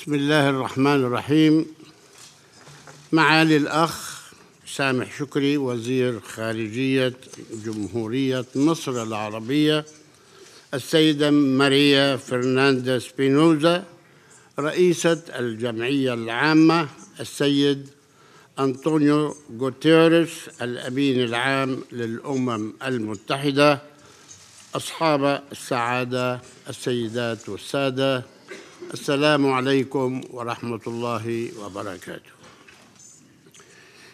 بسم الله الرحمن الرحيم. معالي الأخ سامح شكري وزير خارجية جمهورية مصر العربية السيدة ماريا فرناندا سبينوزا رئيسة الجمعية العامة السيد أنطونيو غوتيريس الأمين العام للأمم المتحدة أصحاب السعادة السيدات والسادة السلام عليكم ورحمة الله وبركاته.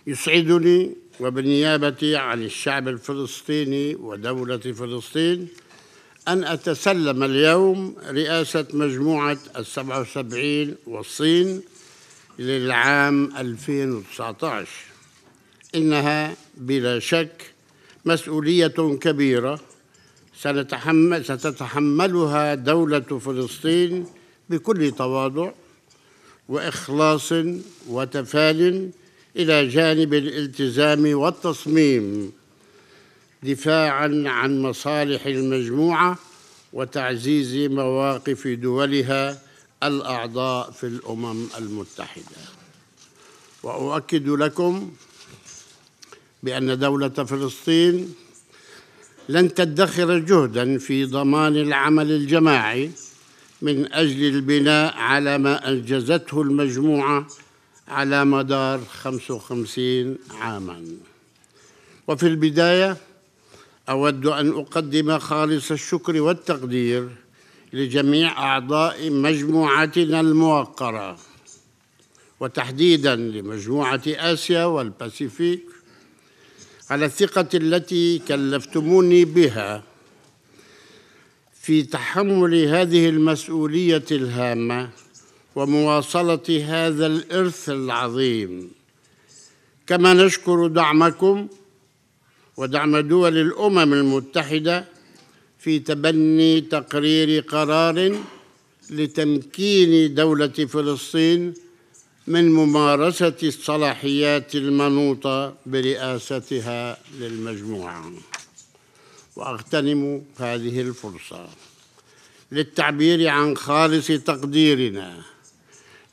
يسعدني وبالنيابة عن الشعب الفلسطيني ودولة فلسطين أن أتسلم اليوم رئاسة مجموعة السبع وسبعين والصين للعام 2019 إنها بلا شك مسؤولية كبيرة سنتحمل ستتحملها دولة فلسطين بكل تواضع وإخلاص وتفال إلى جانب الالتزام والتصميم دفاعا عن مصالح المجموعة وتعزيز مواقف دولها الأعضاء في الأمم المتحدة. وأؤكد لكم بأن دولة فلسطين لن تدخر جهدا في ضمان العمل الجماعي من أجل البناء على ما أنجزته المجموعة على مدار 55 عاما. وفي البداية أود أن أقدم خالص الشكر والتقدير لجميع أعضاء مجموعتنا الموقرة وتحديدا لمجموعة آسيا والباسيفيك على الثقة التي كلفتموني بها. في تحمل هذه المسؤولية الهامة ومواصلة هذا الإرث العظيم. كما نشكر دعمكم ودعم دول الأمم المتحدة في تبني تقرير قرار لتمكين دولة فلسطين من ممارسة الصلاحيات المنوطة برئاستها للمجموعة. وأغتنم هذه الفرصة. للتعبير عن خالص تقديرنا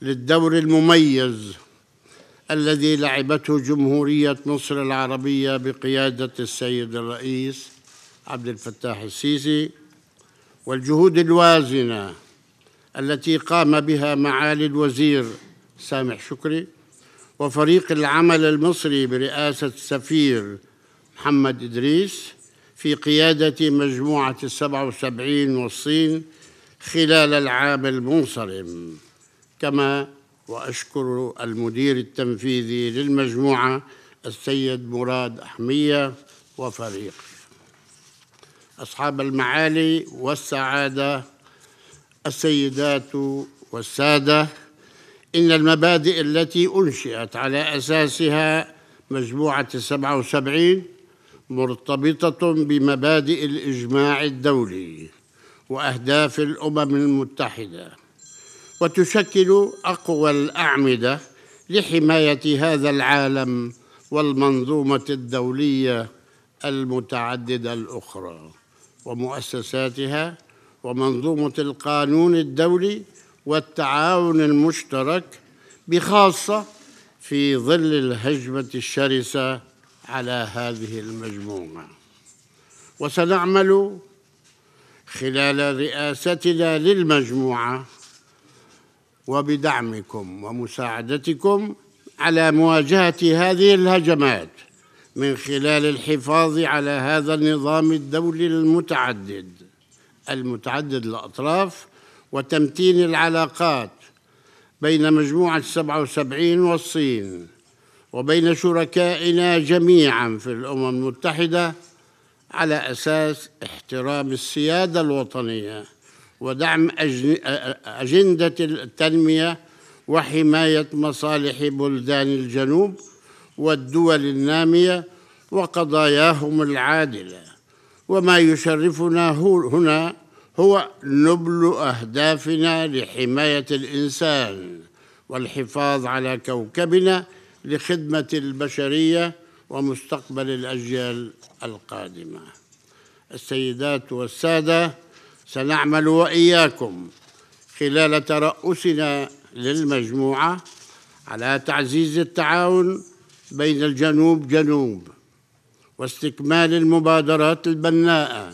للدور المميز الذي لعبته جمهورية مصر العربية بقيادة السيد الرئيس عبد الفتاح السيسي والجهود الوازنة التي قام بها معالي الوزير سامح شكري وفريق العمل المصري برئاسة السفير محمد إدريس في قيادة مجموعة السبع وسبعين والصين خلال العام المنصرم. كما وأشكر المدير التنفيذي للمجموعة السيد مراد أحمية وفريق. أصحاب المعالي والسعادة السيدات والسادة إن المبادئ التي أنشئت على أساسها مجموعة السبعة وسبعين مرتبطة بمبادئ الإجماع الدولي وأهداف الأمم المتحدة وتشكل أقوى الأعمدة لحماية هذا العالم والمنظومة الدولية المتعددة الأخرى ومؤسساتها ومنظومة القانون الدولي والتعاون المشترك بخاصة في ظل الهجمة الشرسة على هذه المجموعة. وسنعمل خلال رئاستنا للمجموعة وبدعمكم ومساعدتكم على مواجهة هذه الهجمات من خلال الحفاظ على هذا النظام الدولي المتعدد المتعدد الأطراف وتمتين العلاقات بين مجموعة 77 والصين. وبين شركائنا جميعا في الأمم المتحدة على أساس احترام السيادة الوطنية ودعم أجندة التنمية وحماية مصالح بلدان الجنوب والدول النامية وقضاياهم العادلة. وما يشرفنا هنا هو نبل أهدافنا لحماية الإنسان والحفاظ على كوكبنا لخدمة البشرية ومستقبل الأجيال القادمة. السيدات والسادة سنعمل وإياكم خلال ترأسنا للمجموعة على تعزيز التعاون بين الجنوب جنوب واستكمال المبادرات البناءة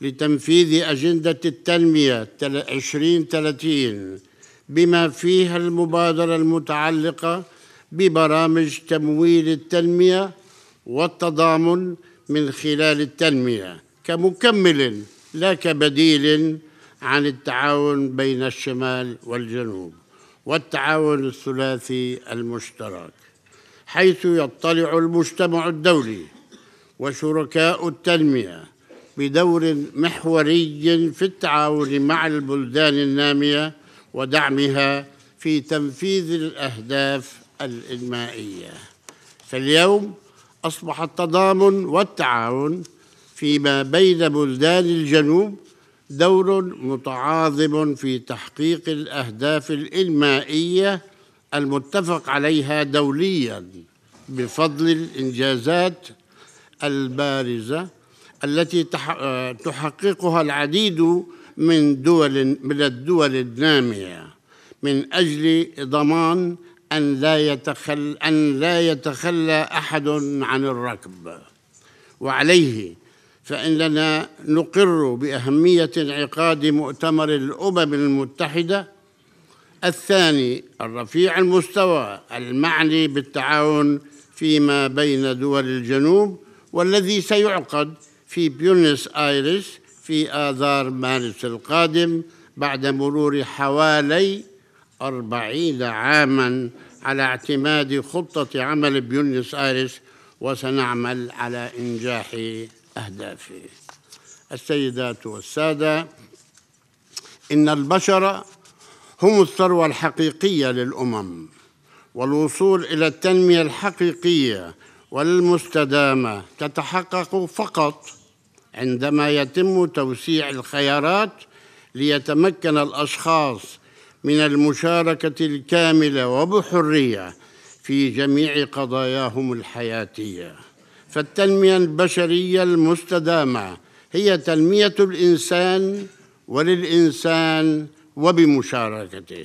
لتنفيذ أجندة التنمية 2030 بما فيها المبادرة المتعلقة ببرامج تمويل التنمية والتضامن من خلال التنمية كمكمل لا كبديل عن التعاون بين الشمال والجنوب والتعاون الثلاثي المشترك حيث يطلع المجتمع الدولي وشركاء التنمية بدور محوري في التعاون مع البلدان النامية ودعمها في تنفيذ الأهداف الانمائيه فاليوم أصبح التضامن والتعاون فيما بين بلدان الجنوب دور متعاظم في تحقيق الأهداف الانمائيه المتفق عليها دوليا بفضل الإنجازات البارزة التي تحققها العديد من دول من الدول النامية من أجل ضمان أن لا يتخل أن لا يتخلى أحد عن الركب. وعليه فاننا نقر بأهمية انعقاد مؤتمر الأمم المتحدة. الثاني الرفيع المستوى المعني بالتعاون فيما بين دول الجنوب والذي سيعقد في بيونس آيرس في آذار مارس القادم بعد مرور حوالي أربعين عاما على اعتماد خطة عمل بيونس آيرس وسنعمل على إنجاح أهدافه. السيدات والسادة إن البشر هم الثروة الحقيقية للأمم والوصول إلى التنمية الحقيقية والمستدامة تتحقق فقط عندما يتم توسيع الخيارات ليتمكن الأشخاص من المشاركة الكاملة وبحرية في جميع قضاياهم الحياتية. فالتنمية البشرية المستدامة هي تنمية الإنسان وللإنسان وبمشاركته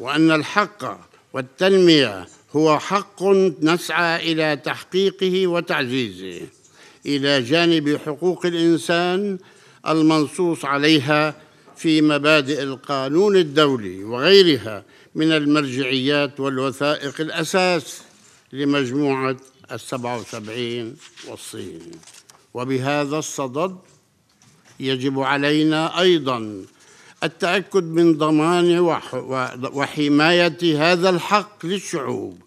وأن الحق والتنمية هو حق نسعى إلى تحقيقه وتعزيزه. إلى جانب حقوق الإنسان المنصوص عليها في مبادئ القانون الدولي وغيرها من المرجعيات والوثائق الأساس لمجموعة السبعة وسبعين والصين. وبهذا الصدد يجب علينا أيضاً التأكد من ضمان وحماية هذا الحق للشعوب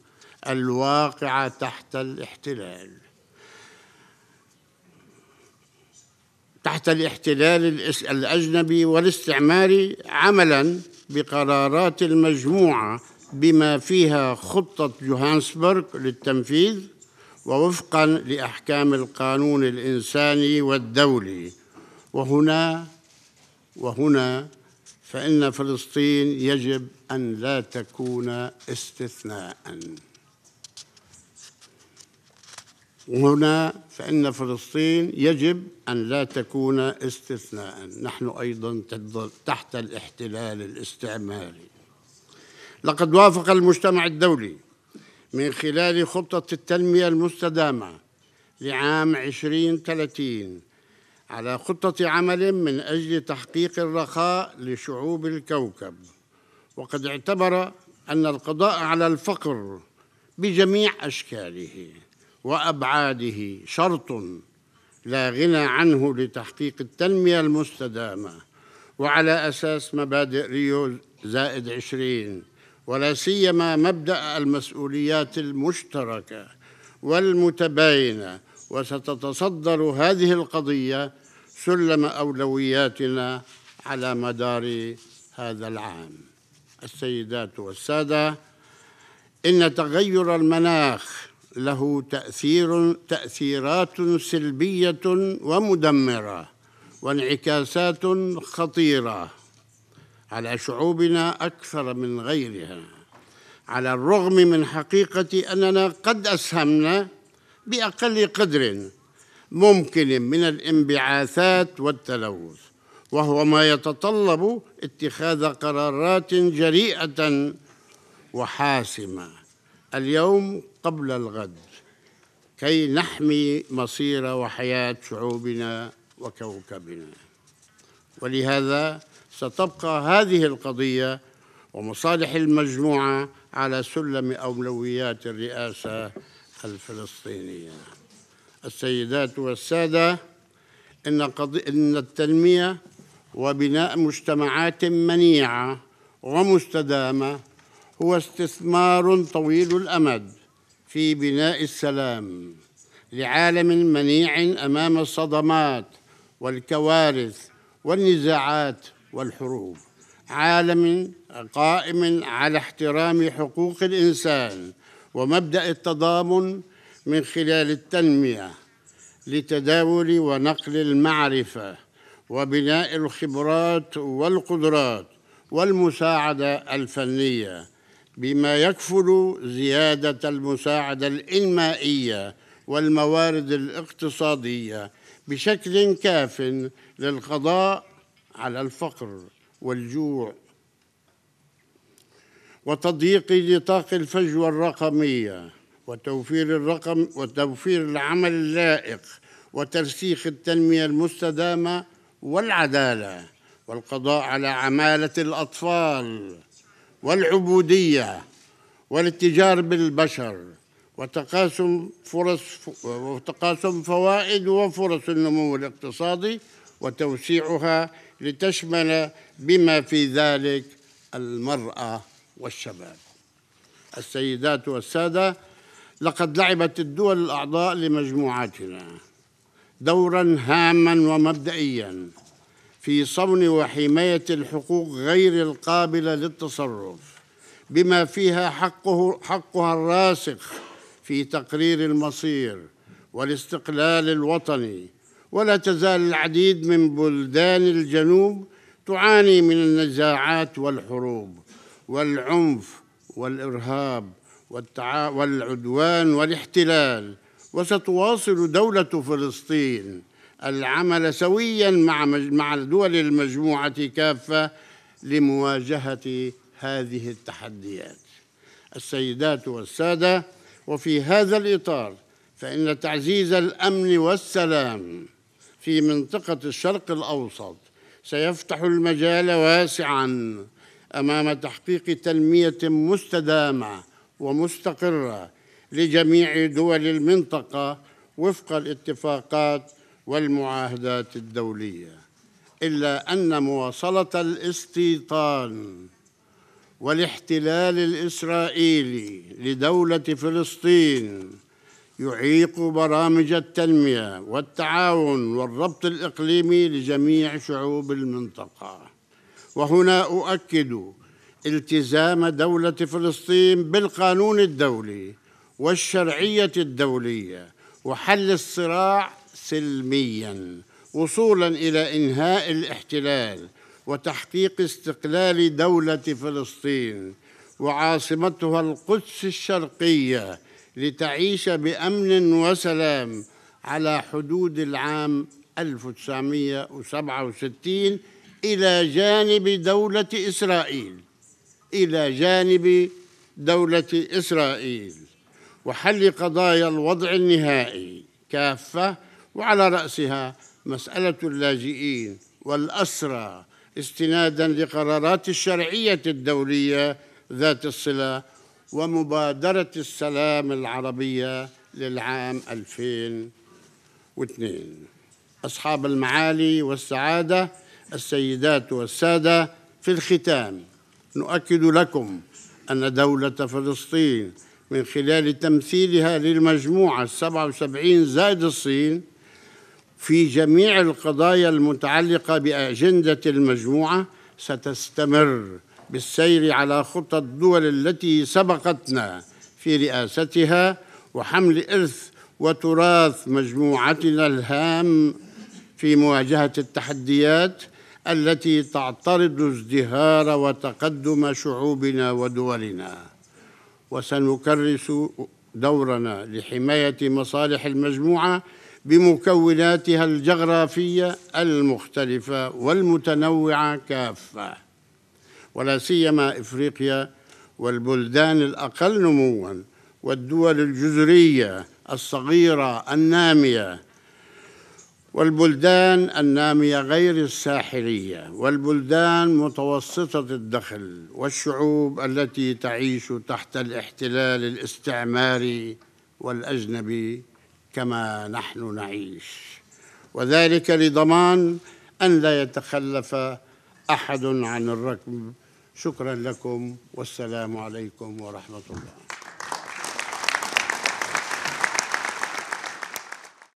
الواقعة تحت الاحتلال. تحت الاحتلال الأجنبي والاستعماري عملا بقرارات المجموعة بما فيها خطة جوهانسبرغ للتنفيذ ووفقا لأحكام القانون الإنساني والدولي. وهنا وهنا فإن فلسطين يجب أن لا تكون استثناء وهنا فإن فلسطين يجب أن لا تكون استثناء. نحن أيضا تحت الاحتلال الاستعماري. لقد وافق المجتمع الدولي من خلال خطة التنمية المستدامة لعام 2030 على خطة عمل من أجل تحقيق الرخاء لشعوب الكوكب. وقد اعتبر أن القضاء على الفقر بجميع أشكاله. وأبعاده شرط لا غنى عنه لتحقيق التنمية المستدامة وعلى أساس مبادئ ريو زائد عشرين ولا سيما مبدأ المسؤوليات المشتركة والمتباينة. وستتصدر هذه القضية سلم أولوياتنا على مدار هذا العام. السيدات والسادة إن تغير المناخ له تأثير تأثيرات سلبية ومدمرة وانعكاسات خطيرة على شعوبنا أكثر من غيرها. على الرغم من حقيقة أننا قد أسهمنا بأقل قدر ممكن من الانبعاثات والتلوث وهو ما يتطلب اتخاذ قرارات جريئة وحاسمة. اليوم قبل الغد كي نحمي مصير وحياة شعوبنا وكوكبنا. ولهذا ستبقى هذه القضية ومصالح المجموعة على سلم أولويات الرئاسة الفلسطينية. السيدات والسادة إن, إن التنمية وبناء مجتمعات منيعة ومستدامة هو استثمار طويل الأمد. في بناء السلام لعالم منيع أمام الصدمات والكوارث والنزاعات والحروب. عالم قائم على احترام حقوق الإنسان ومبدأ التضامن من خلال التنمية لتداول ونقل المعرفة وبناء الخبرات والقدرات والمساعدة الفنية. بما يكفل زيادة المساعدة الإنمائية والموارد الاقتصادية بشكل كاف للقضاء على الفقر والجوع وتضييق نطاق الفجوة الرقمية وتوفير الرقم وتوفير العمل اللائق وترسيخ التنمية المستدامة والعدالة والقضاء على عمالة الأطفال. والعبودية والاتجار بالبشر وتقاسم فرص وتقاسم فوائد وفرص النمو الاقتصادي وتوسيعها لتشمل بما في ذلك المرأة والشباب. السيدات والسادة لقد لعبت الدول الأعضاء لمجموعاتنا دورا هاما ومبدئيا. في صون وحماية الحقوق غير القابلة للتصرف بما فيها حقه حقها الراسخ في تقرير المصير والاستقلال الوطني. ولا تزال العديد من بلدان الجنوب تعاني من النزاعات والحروب والعنف والإرهاب والعدوان والاحتلال. وستواصل دولة فلسطين العمل سويا مع مع دول المجموعة كافة لمواجهة هذه التحديات. السيدات والسادة وفي هذا الإطار فإن تعزيز الأمن والسلام في منطقة الشرق الأوسط سيفتح المجال واسعا أمام تحقيق تنمية مستدامة ومستقرة لجميع دول المنطقة وفق الاتفاقات والمعاهدات الدولية إلا أن مواصلة الاستيطان والاحتلال الإسرائيلي لدولة فلسطين يعيق برامج التنمية والتعاون والربط الإقليمي لجميع شعوب المنطقة. وهنا أؤكد التزام دولة فلسطين بالقانون الدولي والشرعية الدولية وحل الصراع سلميا وصولا إلى إنهاء الاحتلال وتحقيق استقلال دولة فلسطين وعاصمتها القدس الشرقية لتعيش بأمن وسلام على حدود العام 1967 إلى جانب دولة إسرائيل. إلى جانب دولة إسرائيل. وحل قضايا الوضع النهائي كافة وعلى رأسها مسألة اللاجئين والأسرى استنادا لقرارات الشرعية الدولية ذات الصلة ومبادرة السلام العربية للعام 2002 أصحاب المعالي والسعادة السيدات والسادة في الختام نؤكد لكم أن دولة فلسطين من خلال تمثيلها للمجموعة 77 زائد الصين في جميع القضايا المتعلقة بأجندة المجموعة ستستمر بالسير على خطى الدول التي سبقتنا في رئاستها وحمل إرث وتراث مجموعتنا الهام في مواجهة التحديات التي تعترض ازدهار وتقدم شعوبنا ودولنا. وسنكرس دورنا لحماية مصالح المجموعة بمكوناتها الجغرافية المختلفة والمتنوعة كافة ولا سيما إفريقيا والبلدان الأقل نموا والدول الجزرية الصغيرة النامية والبلدان النامية غير الساحلية والبلدان متوسطة الدخل والشعوب التي تعيش تحت الاحتلال الاستعماري والأجنبي. كما نحن نعيش. وذلك لضمان أن لا يتخلف أحد عن الركب. شكرا لكم والسلام عليكم ورحمة الله.